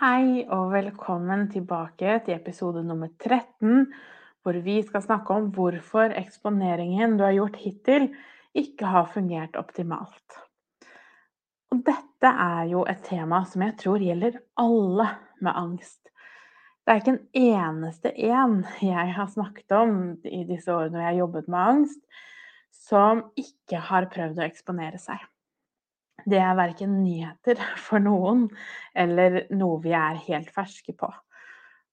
Hei og velkommen tilbake til episode nummer 13, hvor vi skal snakke om hvorfor eksponeringen du har gjort hittil, ikke har fungert optimalt. Og dette er jo et tema som jeg tror gjelder alle med angst. Det er ikke en eneste en jeg har snakket om i disse årene jeg har jobbet med angst, som ikke har prøvd å eksponere seg. Det er verken nyheter for noen eller noe vi er helt ferske på.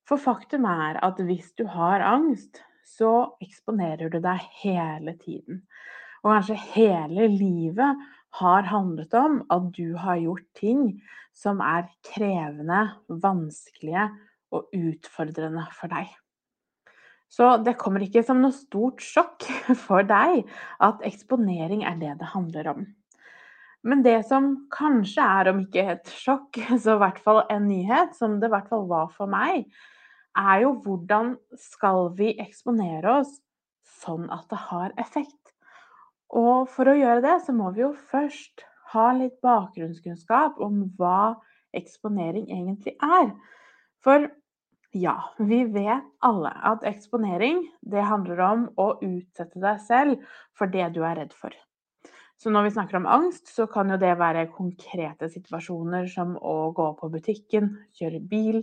For faktum er at hvis du har angst, så eksponerer du deg hele tiden. Og kanskje hele livet har handlet om at du har gjort ting som er krevende, vanskelige og utfordrende for deg. Så det kommer ikke som noe stort sjokk for deg at eksponering er det det handler om. Men det som kanskje er, om ikke et sjokk, så i hvert fall en nyhet, som det i hvert fall var for meg, er jo hvordan skal vi eksponere oss sånn at det har effekt? Og for å gjøre det, så må vi jo først ha litt bakgrunnskunnskap om hva eksponering egentlig er. For ja, vi vet alle at eksponering, det handler om å utsette deg selv for det du er redd for. Så når vi snakker om angst, så kan jo det være konkrete situasjoner som å gå på butikken, kjøre bil,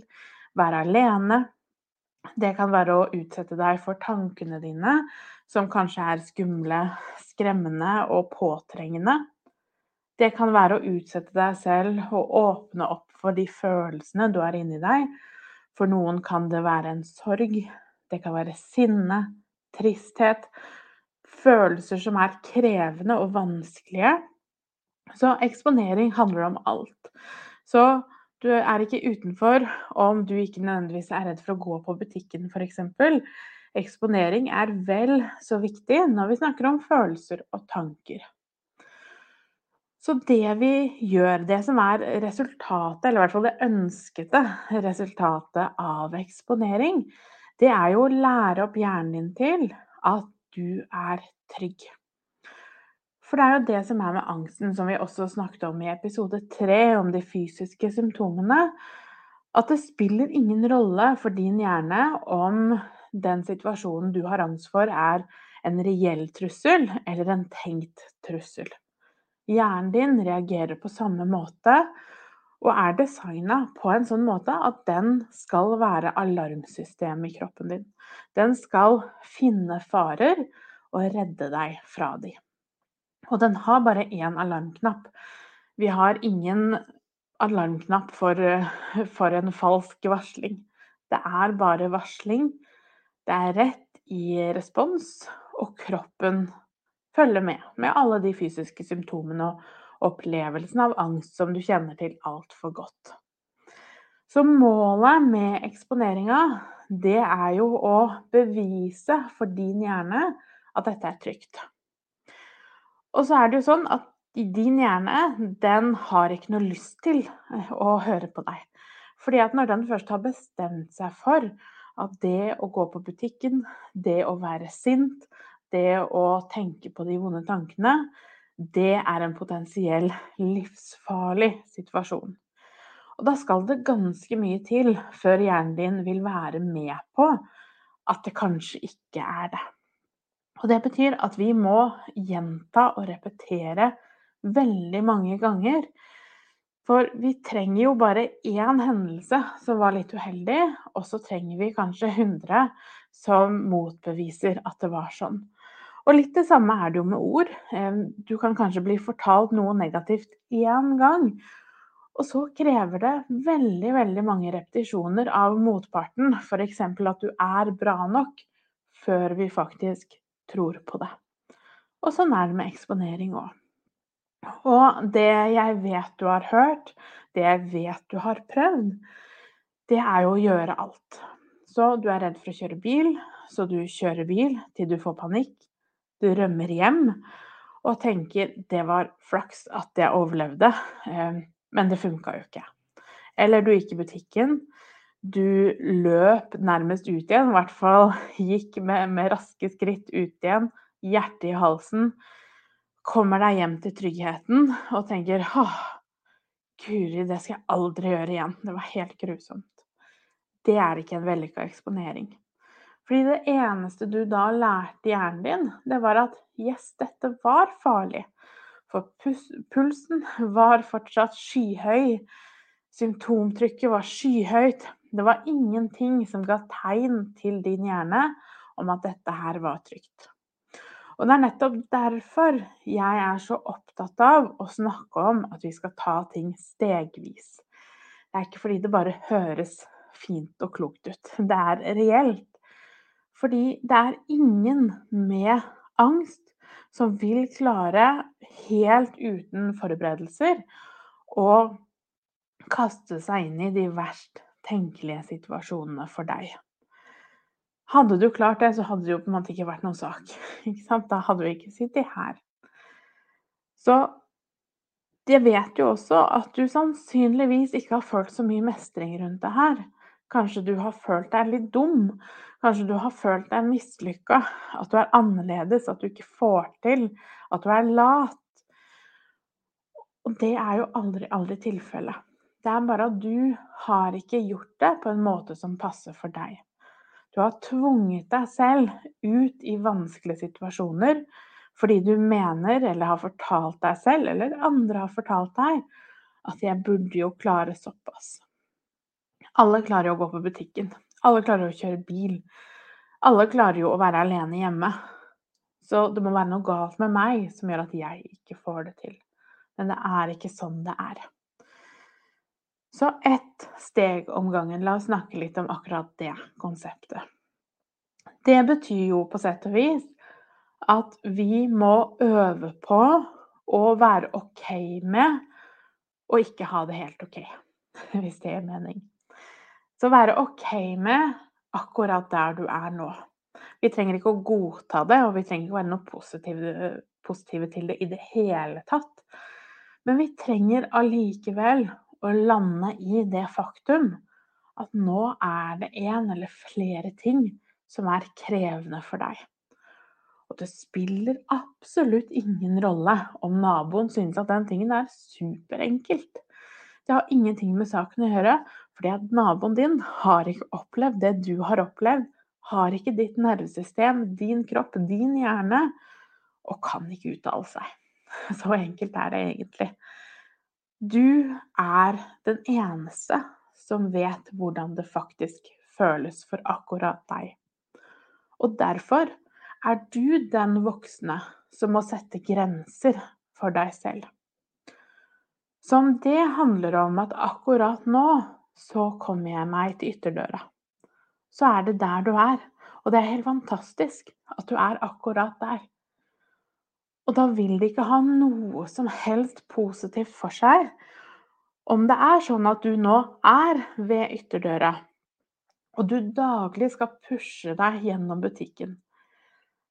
være alene. Det kan være å utsette deg for tankene dine, som kanskje er skumle, skremmende og påtrengende. Det kan være å utsette deg selv og åpne opp for de følelsene du har inni deg. For noen kan det være en sorg, det kan være sinne, tristhet, følelser som er krevende og vanskelige. Så eksponering handler om alt. Så du er ikke utenfor om du ikke nødvendigvis er redd for å gå på butikken f.eks. Eksponering er vel så viktig når vi snakker om følelser og tanker. Så det vi gjør, det som er resultatet, eller i hvert fall det ønskede resultatet av eksponering, det er jo å lære opp hjernen din til at du er trygg. For det er jo det som er med angsten, som vi også snakket om i episode tre, om de fysiske symptomene. At det spiller ingen rolle for din hjerne om den situasjonen du har angst for, er en reell trussel eller en tenkt trussel. Hjernen din reagerer på samme måte og er designa på en sånn måte at den skal være alarmsystem i kroppen din. Den skal finne farer og redde deg fra de. Og den har bare én alarmknapp. Vi har ingen alarmknapp for, for en falsk varsling. Det er bare varsling. Det er rett i respons, og kroppen følger med med alle de fysiske symptomene og opplevelsen av angst som du kjenner til altfor godt. Så målet med eksponeringa, det er jo å bevise for din hjerne at dette er trygt. Og så er det jo sånn at din hjerne, den har ikke noe lyst til eh, å høre på deg. Fordi at når den først har bestemt seg for at det å gå på butikken, det å være sint, det å tenke på de vonde tankene, det er en potensiell livsfarlig situasjon. Og da skal det ganske mye til før hjernen din vil være med på at det kanskje ikke er det. Og det betyr at vi må gjenta og repetere veldig mange ganger. For vi trenger jo bare én hendelse som var litt uheldig, og så trenger vi kanskje 100 som motbeviser at det var sånn. Og litt det samme er det jo med ord. Du kan kanskje bli fortalt noe negativt én gang. Og så krever det veldig, veldig mange repetisjoner av motparten. F.eks. at du er bra nok, før vi faktisk tror på det. Og sånn er det med eksponering òg. Og det jeg vet du har hørt, det jeg vet du har prøvd, det er jo å gjøre alt. Så du er redd for å kjøre bil, så du kjører bil til du får panikk. Du rømmer hjem og tenker 'det var flaks at jeg overlevde', eh, men det funka jo ikke. Eller du gikk i butikken. Du løp nærmest ut igjen, i hvert fall gikk med, med raske skritt ut igjen, hjertet i halsen. Kommer deg hjem til tryggheten og tenker 'åh, Guri, det skal jeg aldri gjøre igjen'. Det var helt grusomt. Det er ikke en vellykka eksponering. Fordi det eneste du da lærte hjernen din, det var at yes, dette var farlig. For pulsen var fortsatt skyhøy. Symptomtrykket var skyhøyt. Det var ingenting som ga tegn til din hjerne om at dette her var trygt. Og det er nettopp derfor jeg er så opptatt av å snakke om at vi skal ta ting stegvis. Det er ikke fordi det bare høres fint og klokt ut. Det er reelt. Fordi det er ingen med angst som vil klare, helt uten forberedelser, å kaste seg inn i de verst tenkelige situasjonene for deg. Hadde du klart det, så hadde det jo på en måte ikke vært noen sak. Da hadde du ikke sittet her. Så jeg vet jo også at du sannsynligvis ikke har følt så mye mestring rundt det her. Kanskje du har følt deg litt dum. Kanskje du har følt deg mislykka. At du er annerledes, at du ikke får til. At du er lat. Og det er jo aldri, aldri tilfellet. Det er bare at du har ikke gjort det på en måte som passer for deg. Du har tvunget deg selv ut i vanskelige situasjoner fordi du mener, eller har fortalt deg selv, eller andre har fortalt deg, at jeg burde jo klare såpass. Alle klarer jo å gå på butikken. Alle klarer å kjøre bil. Alle klarer jo å være alene hjemme. Så det må være noe galt med meg som gjør at jeg ikke får det til. Men det er ikke sånn det er. Så ett steg om gangen. La oss snakke litt om akkurat det konseptet. Det betyr jo på sett og vis at vi må øve på å være OK med å ikke ha det helt OK, hvis det gir mening. Så være OK med akkurat der du er nå. Vi trenger ikke å godta det, og vi trenger ikke å være noe positive, positive til det i det hele tatt. Men vi trenger allikevel å lande i det faktum at nå er det en eller flere ting som er krevende for deg. Og det spiller absolutt ingen rolle om naboen synes at den tingen er superenkelt. Det har ingenting med saken å gjøre, fordi at naboen din har ikke opplevd det du har opplevd, har ikke ditt nervesystem, din kropp, din hjerne, og kan ikke uttale seg. Så enkelt er det egentlig. Du er den eneste som vet hvordan det faktisk føles for akkurat deg. Og derfor er du den voksne som må sette grenser for deg selv. Så om det handler om at akkurat nå så kommer jeg meg til ytterdøra, så er det der du er. Og det er helt fantastisk at du er akkurat der. Og da vil det ikke ha noe som helst positivt for seg om det er sånn at du nå er ved ytterdøra, og du daglig skal pushe deg gjennom butikken.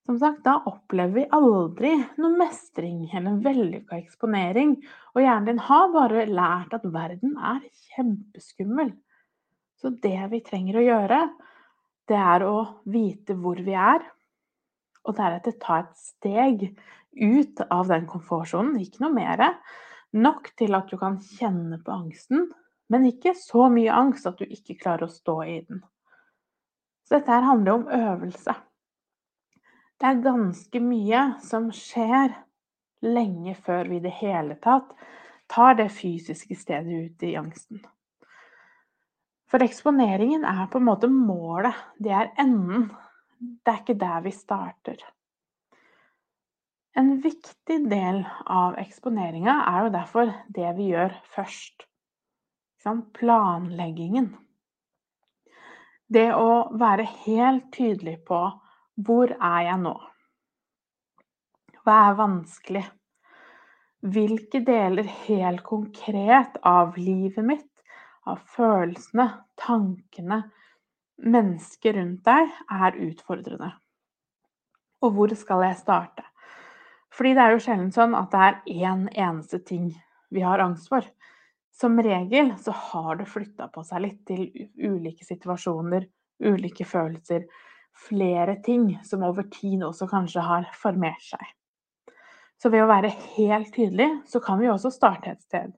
Som sagt, da opplever vi aldri noe mestring eller vellykka eksponering. Og hjernen din har bare lært at verden er kjempeskummel. Så det vi trenger å gjøre, det er å vite hvor vi er, og deretter ta et steg ut av den komfortsonen. Ikke noe mer. Nok til at du kan kjenne på angsten, men ikke så mye angst at du ikke klarer å stå i den. Så dette her handler om øvelse. Det er ganske mye som skjer lenge før vi i det hele tatt tar det fysiske stedet ut i angsten. For eksponeringen er på en måte målet. Det er enden. Det er ikke der vi starter. En viktig del av eksponeringa er jo derfor det vi gjør først. Planleggingen. Det å være helt tydelig på hvor er jeg nå? Hva er vanskelig? Hvilke deler helt konkret av livet mitt, av følelsene, tankene, mennesker rundt deg er utfordrende. Og hvor skal jeg starte? Fordi det er jo sjelden sånn at det er én eneste ting vi har angst for. Som regel så har det flytta på seg litt til ulike situasjoner, ulike følelser, flere ting som over tid også kanskje har formert seg. Så ved å være helt tydelig, så kan vi også starte et sted.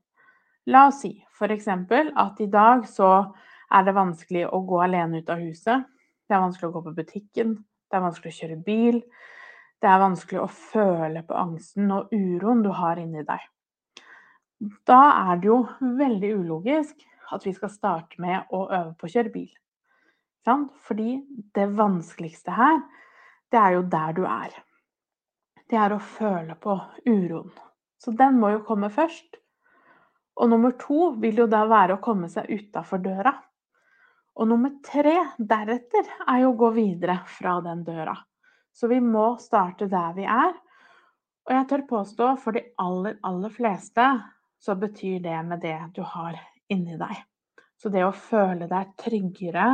La oss si f.eks. at i dag så er det vanskelig å gå alene ut av huset. Det er vanskelig å gå på butikken. Det er vanskelig å kjøre bil. Det er vanskelig å føle på angsten og uroen du har inni deg. Da er det jo veldig ulogisk at vi skal starte med å øve på å kjøre bil. Fordi det vanskeligste her, det er jo der du er. Det er å føle på uroen. Så den må jo komme først. Og nummer to vil jo da være å komme seg utafor døra. Og nummer tre deretter er jo å gå videre fra den døra. Så vi må starte der vi er. Og jeg tør påstå for de aller, aller fleste så betyr det med det du har inni deg. Så det å føle deg tryggere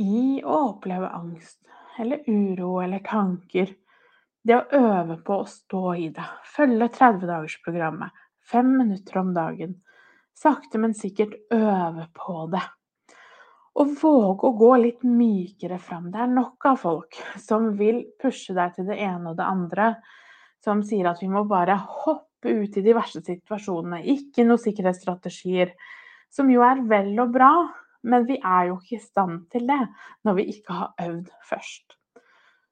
i å oppleve angst eller uro eller tanker Det å øve på å stå i det, følge 30-dagersprogrammet, fem minutter om dagen. Sakte, men sikkert øve på det. Og våge å gå litt mykere fram. Det er nok av folk som vil pushe deg til det ene og det andre. Som sier at vi må bare hoppe ut i de verste situasjonene. Ikke noen sikkerhetsstrategier. Som jo er vel og bra, men vi er jo ikke i stand til det når vi ikke har øvd først.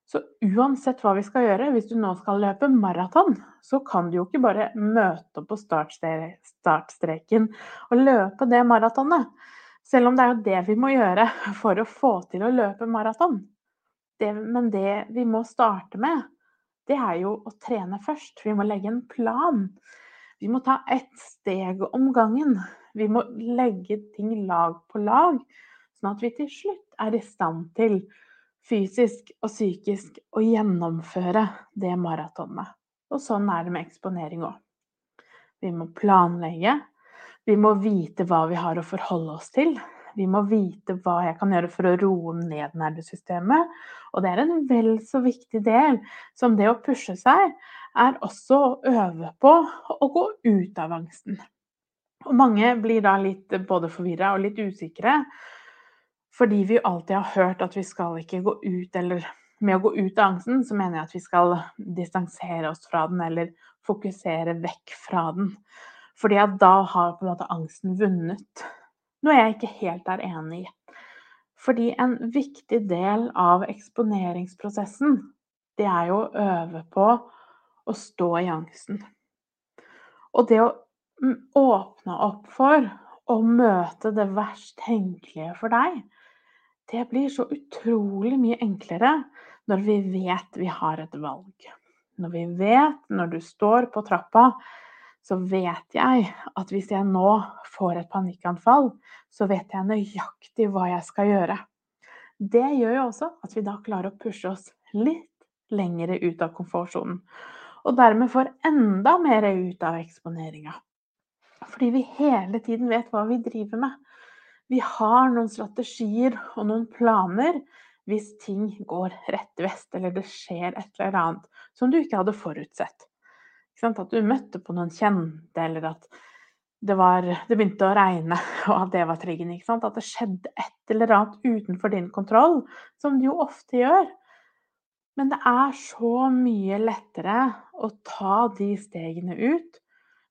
Så uansett hva vi skal gjøre, hvis du nå skal løpe maraton, så kan du jo ikke bare møte opp på startstreken og løpe det maratonet. Selv om det er jo det vi må gjøre for å få til å løpe maraton. men det vi må starte med, det er jo å trene først. Vi må legge en plan. Vi må ta ett steg om gangen. Vi må legge ting lag på lag, sånn at vi til slutt er i stand til fysisk og psykisk å gjennomføre det maratonet. Og sånn er det med eksponering òg. Vi må planlegge. Vi må vite hva vi har å forholde oss til. Vi må vite hva jeg kan gjøre for å roe ned nervesystemet. Og det er en vel så viktig del som det å pushe seg, er også å øve på å gå ut av angsten. Og mange blir da litt både forvirra og litt usikre. Fordi vi alltid har hørt at vi skal ikke gå ut, eller med å gå ut av angsten, så mener jeg at vi skal distansere oss fra den, eller fokusere vekk fra den. Fordi at da har på en måte angsten vunnet. Noe jeg ikke helt er enig i. Fordi en viktig del av eksponeringsprosessen, det er jo å øve på å stå i angsten. Og det å åpne opp for å møte det verst tenkelige for deg, det blir så utrolig mye enklere når vi vet vi har et valg. Når vi vet, når du står på trappa, så vet jeg at hvis jeg nå får et panikkanfall, så vet jeg nøyaktig hva jeg skal gjøre. Det gjør jo også at vi da klarer å pushe oss litt lengre ut av komfortsonen. Og dermed får enda mer ut av eksponeringa. Fordi vi hele tiden vet hva vi driver med. Vi har noen strategier og noen planer hvis ting går rett vest, eller det skjer et eller annet som du ikke hadde forutsett. Ikke at du møtte på noen kjente, eller at det, var, det begynte å regne, og at det var triggen. At det skjedde et eller annet utenfor din kontroll, som det jo ofte gjør. Men det er så mye lettere å ta de stegene ut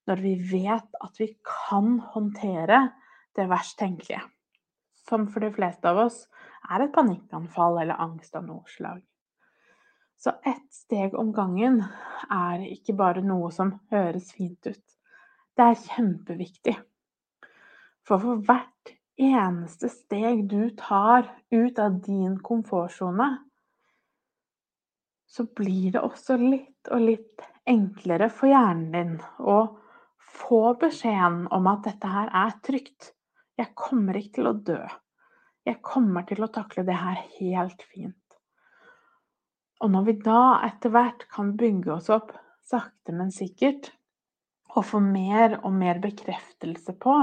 når vi vet at vi kan håndtere det verst tenkelige, som for de fleste av oss er et panikkanfall eller angst av noe slag. Så ett steg om gangen er ikke bare noe som høres fint ut. Det er kjempeviktig. For for hvert eneste steg du tar ut av din komfortsone, så blir det også litt og litt enklere for hjernen din å få beskjeden om at dette her er trygt. Jeg kommer ikke til å dø. Jeg kommer til å takle det her helt fint. Og når vi da etter hvert kan bygge oss opp sakte, men sikkert, og få mer og mer bekreftelse på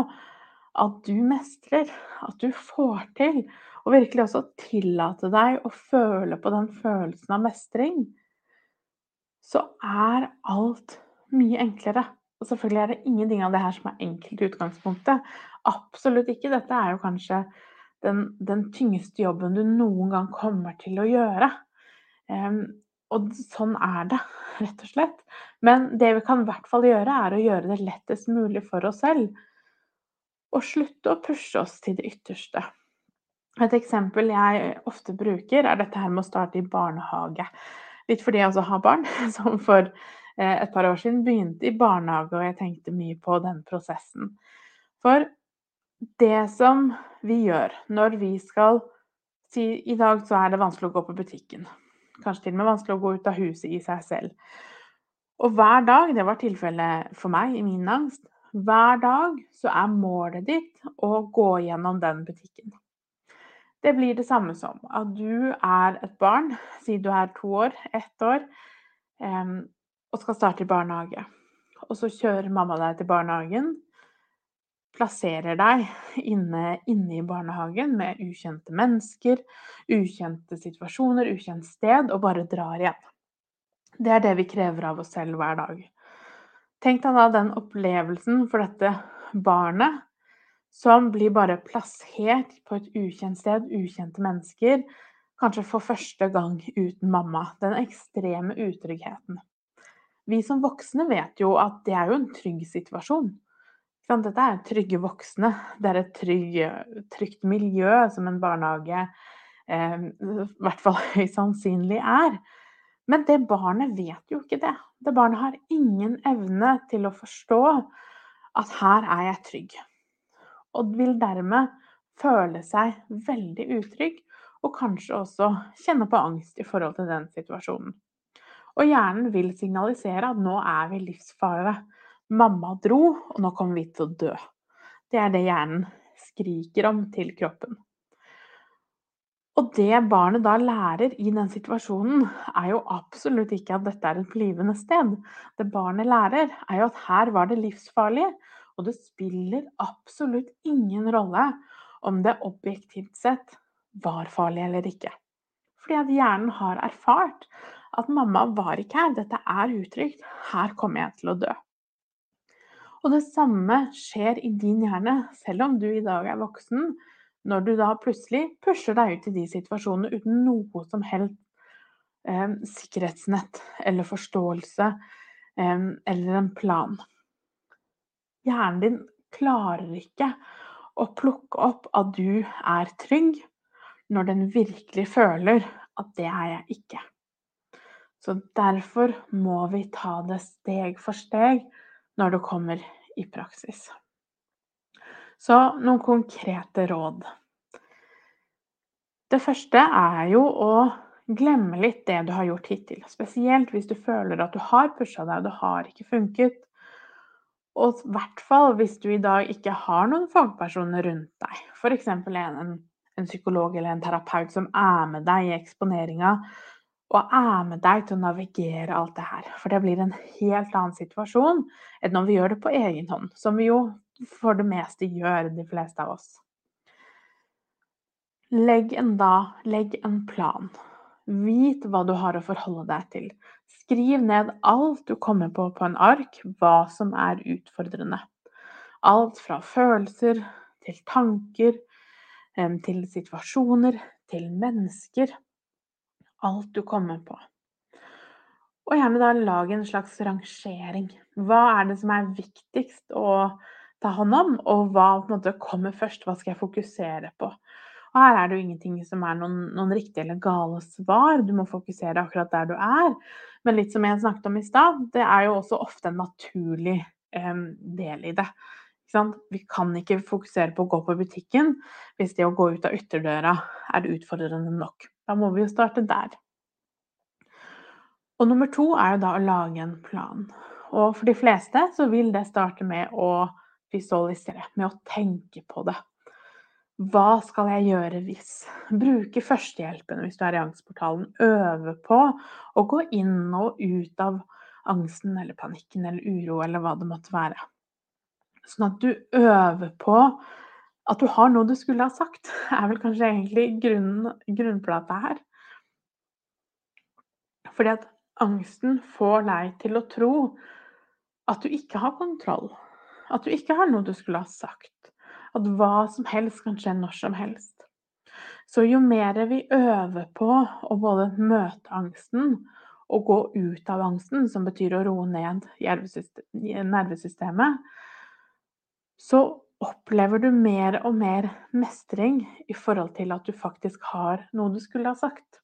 at du mestrer, at du får til og virkelig også tillate deg å føle på den følelsen av mestring, så er alt mye enklere. Og selvfølgelig er det ingenting av det her som er enkelt i utgangspunktet. Absolutt ikke. Dette er jo kanskje den, den tyngste jobben du noen gang kommer til å gjøre. Um, og sånn er det, rett og slett. Men det vi kan i hvert fall gjøre, er å gjøre det lettest mulig for oss selv. Og slutte å pushe oss til det ytterste. Et eksempel jeg ofte bruker, er dette her med å starte i barnehage. Litt fordi jeg også har barn, som for et par år siden begynte i barnehage, og jeg tenkte mye på den prosessen. For det som vi gjør når vi skal si i dag så er det vanskelig å gå på butikken. Kanskje til og med vanskelig å gå ut av huset i seg selv. Og hver dag, det var tilfellet for meg i min angst, hver dag så er målet ditt å gå gjennom den butikken. Det blir det samme som at du er et barn, si du er to år, ett år, og skal starte i barnehage. Og så kjører mamma deg til barnehagen, plasserer deg inne, inne, i barnehagen med ukjente mennesker, ukjente situasjoner, ukjent sted, og bare drar igjen. Det er det vi krever av oss selv hver dag. Tenk deg da den opplevelsen for dette barnet som blir bare plassert på et ukjent sted, ukjente mennesker, kanskje for første gang uten mamma. Den ekstreme utryggheten. Vi som voksne vet jo at det er jo en trygg situasjon. Dette er trygge voksne. Det er et trygg, trygt miljø som en barnehage eh, i hvert fall høyst sannsynlig er. Men det barnet vet jo ikke det. Det barnet har ingen evne til å forstå at her er jeg trygg og vil dermed føle seg veldig utrygg, og kanskje også kjenne på angst i forhold til den situasjonen. Og hjernen vil signalisere at nå er vi i livsfare. Mamma dro, og nå kommer vi til å dø. Det er det hjernen skriker om til kroppen. Og det barnet da lærer i den situasjonen, er jo absolutt ikke at dette er et blivende sted. Det barnet lærer, er jo at her var det livsfarlig, og det spiller absolutt ingen rolle om det objektivt sett var farlig eller ikke. Fordi at hjernen har erfart at mamma var ikke her, dette er utrygt, her kommer jeg til å dø. Og det samme skjer i din hjerne, selv om du i dag er voksen, når du da plutselig pusher deg ut i de situasjonene uten noe som helst eh, sikkerhetsnett eller forståelse eh, eller en plan. Hjernen din klarer ikke å plukke opp at du er trygg, når den virkelig føler at det er jeg ikke. Så derfor må vi ta det steg for steg når det kommer i praksis. Så noen konkrete råd. Det første er jo å glemme litt det du har gjort hittil. Spesielt hvis du føler at du har pusha deg og det har ikke funket. Og i hvert fall hvis du i dag ikke har noen fagpersoner rundt deg, f.eks. En, en psykolog eller en terapeut som er med deg i eksponeringa, og er med deg til å navigere alt det her. For det blir en helt annen situasjon enn når vi gjør det på egen hånd, som vi jo for det meste gjør, de fleste av oss. Legg en da, legg en plan. Vit hva du har å forholde deg til. Skriv ned alt du kommer på på en ark, hva som er utfordrende. Alt fra følelser til tanker, til situasjoner, til mennesker. Alt du kommer på. Og gjerne da lage en slags rangering. Hva er det som er viktigst å ta hånd om, og hva måte kommer først? Hva skal jeg fokusere på? Og her er det jo ingenting som er noen, noen riktige eller gale svar. Du må fokusere akkurat der du er. Men litt som jeg snakket om i stad, det er jo også ofte en naturlig eh, del i det. Vi kan ikke fokusere på å gå på butikken hvis det å gå ut av ytterdøra er utfordrende nok. Da må vi jo starte der. Og nummer to er jo da å lage en plan. Og for de fleste så vil det starte med å visualisere, med å tenke på det. Hva skal jeg gjøre hvis? Bruke førstehjelpen hvis du er i angstportalen. Øve på å gå inn og ut av angsten eller panikken eller uro eller hva det måtte være. Sånn at du øver på At du har noe du skulle ha sagt, er vel kanskje egentlig grunnen, grunnplata her. Fordi at angsten får deg til å tro at du ikke har kontroll. At du ikke har noe du skulle ha sagt. At hva som helst kan skje når som helst. Så jo mer vi øver på å både møte angsten og gå ut av angsten, som betyr å roe ned nervesystemet, så opplever du mer og mer mestring i forhold til at du faktisk har noe du skulle ha sagt.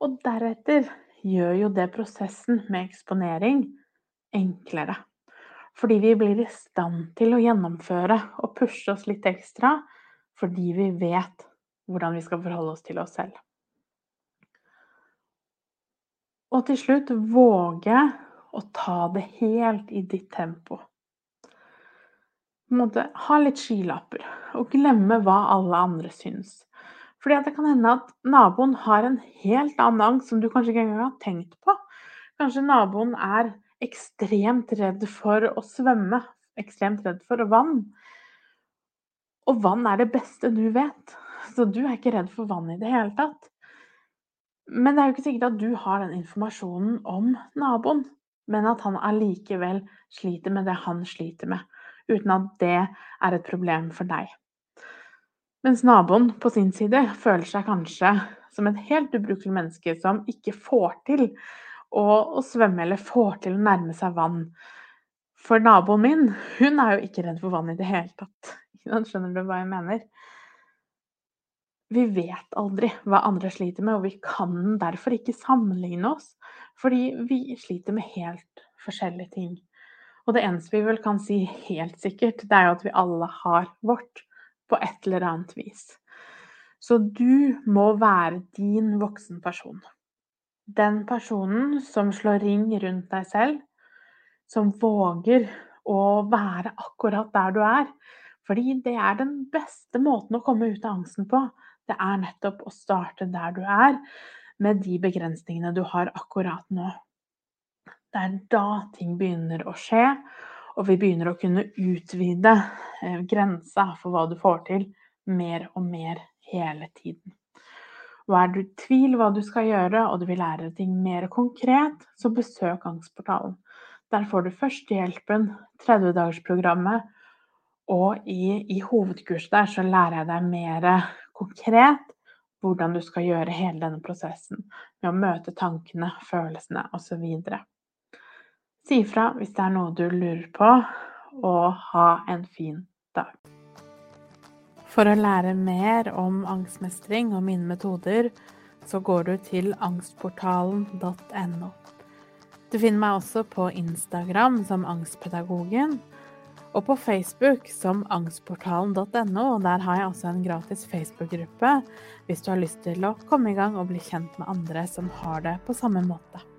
Og deretter gjør jo det prosessen med eksponering enklere. Fordi vi blir i stand til å gjennomføre og pushe oss litt ekstra fordi vi vet hvordan vi skal forholde oss til oss selv. Og til slutt våge å ta det helt i ditt tempo. Ha litt skylapper og glemme hva alle andre syns. Fordi det kan hende at naboen har en helt annen angst som du kanskje ikke engang har tenkt på. Kanskje naboen er ekstremt redd for å svømme, ekstremt redd for vann. Og vann er det beste du vet. Så du er ikke redd for vann i det hele tatt. Men det er jo ikke sikkert at du har den informasjonen om naboen, men at han allikevel sliter med det han sliter med, uten at det er et problem for deg. Mens naboen på sin side føler seg kanskje som et helt ubrukelig menneske som ikke får til å, å svømme eller får til å nærme seg vann. For naboen min, hun er jo ikke redd for vann i det hele tatt. Skjønner du hva jeg mener? vi vet aldri hva andre sliter med, og vi kan derfor ikke sammenligne oss. Fordi vi sliter med helt forskjellige ting. Og det eneste vi vel kan si helt sikkert, det er jo at vi alle har vårt på et eller annet vis. Så du må være din voksen person. Den personen som slår ring rundt deg selv, som våger å være akkurat der du er. Fordi det er den beste måten å komme ut av angsten på. Det er nettopp å starte der du er, med de begrensningene du har akkurat nå. Det er da ting begynner å skje, og vi begynner å kunne utvide eh, grensa for hva du får til, mer og mer hele tiden. Og er du i tvil hva du skal gjøre, og du vil lære ting mer konkret, så besøk Angstportalen. Der får du førstehjelpen, 30-dagersprogrammet, og i, i hovedkurset der så lærer jeg deg mer konkret hvordan du skal gjøre hele denne prosessen med å møte tankene, følelsene osv. Si ifra hvis det er noe du lurer på, og ha en fin dag. For å lære mer om angstmestring og mine metoder, så går du til angstportalen.no. Du finner meg også på Instagram som Angstpedagogen og på Facebook som angstportalen.no. Der har jeg også en gratis Facebook-gruppe hvis du har lyst til å komme i gang og bli kjent med andre som har det på samme måte.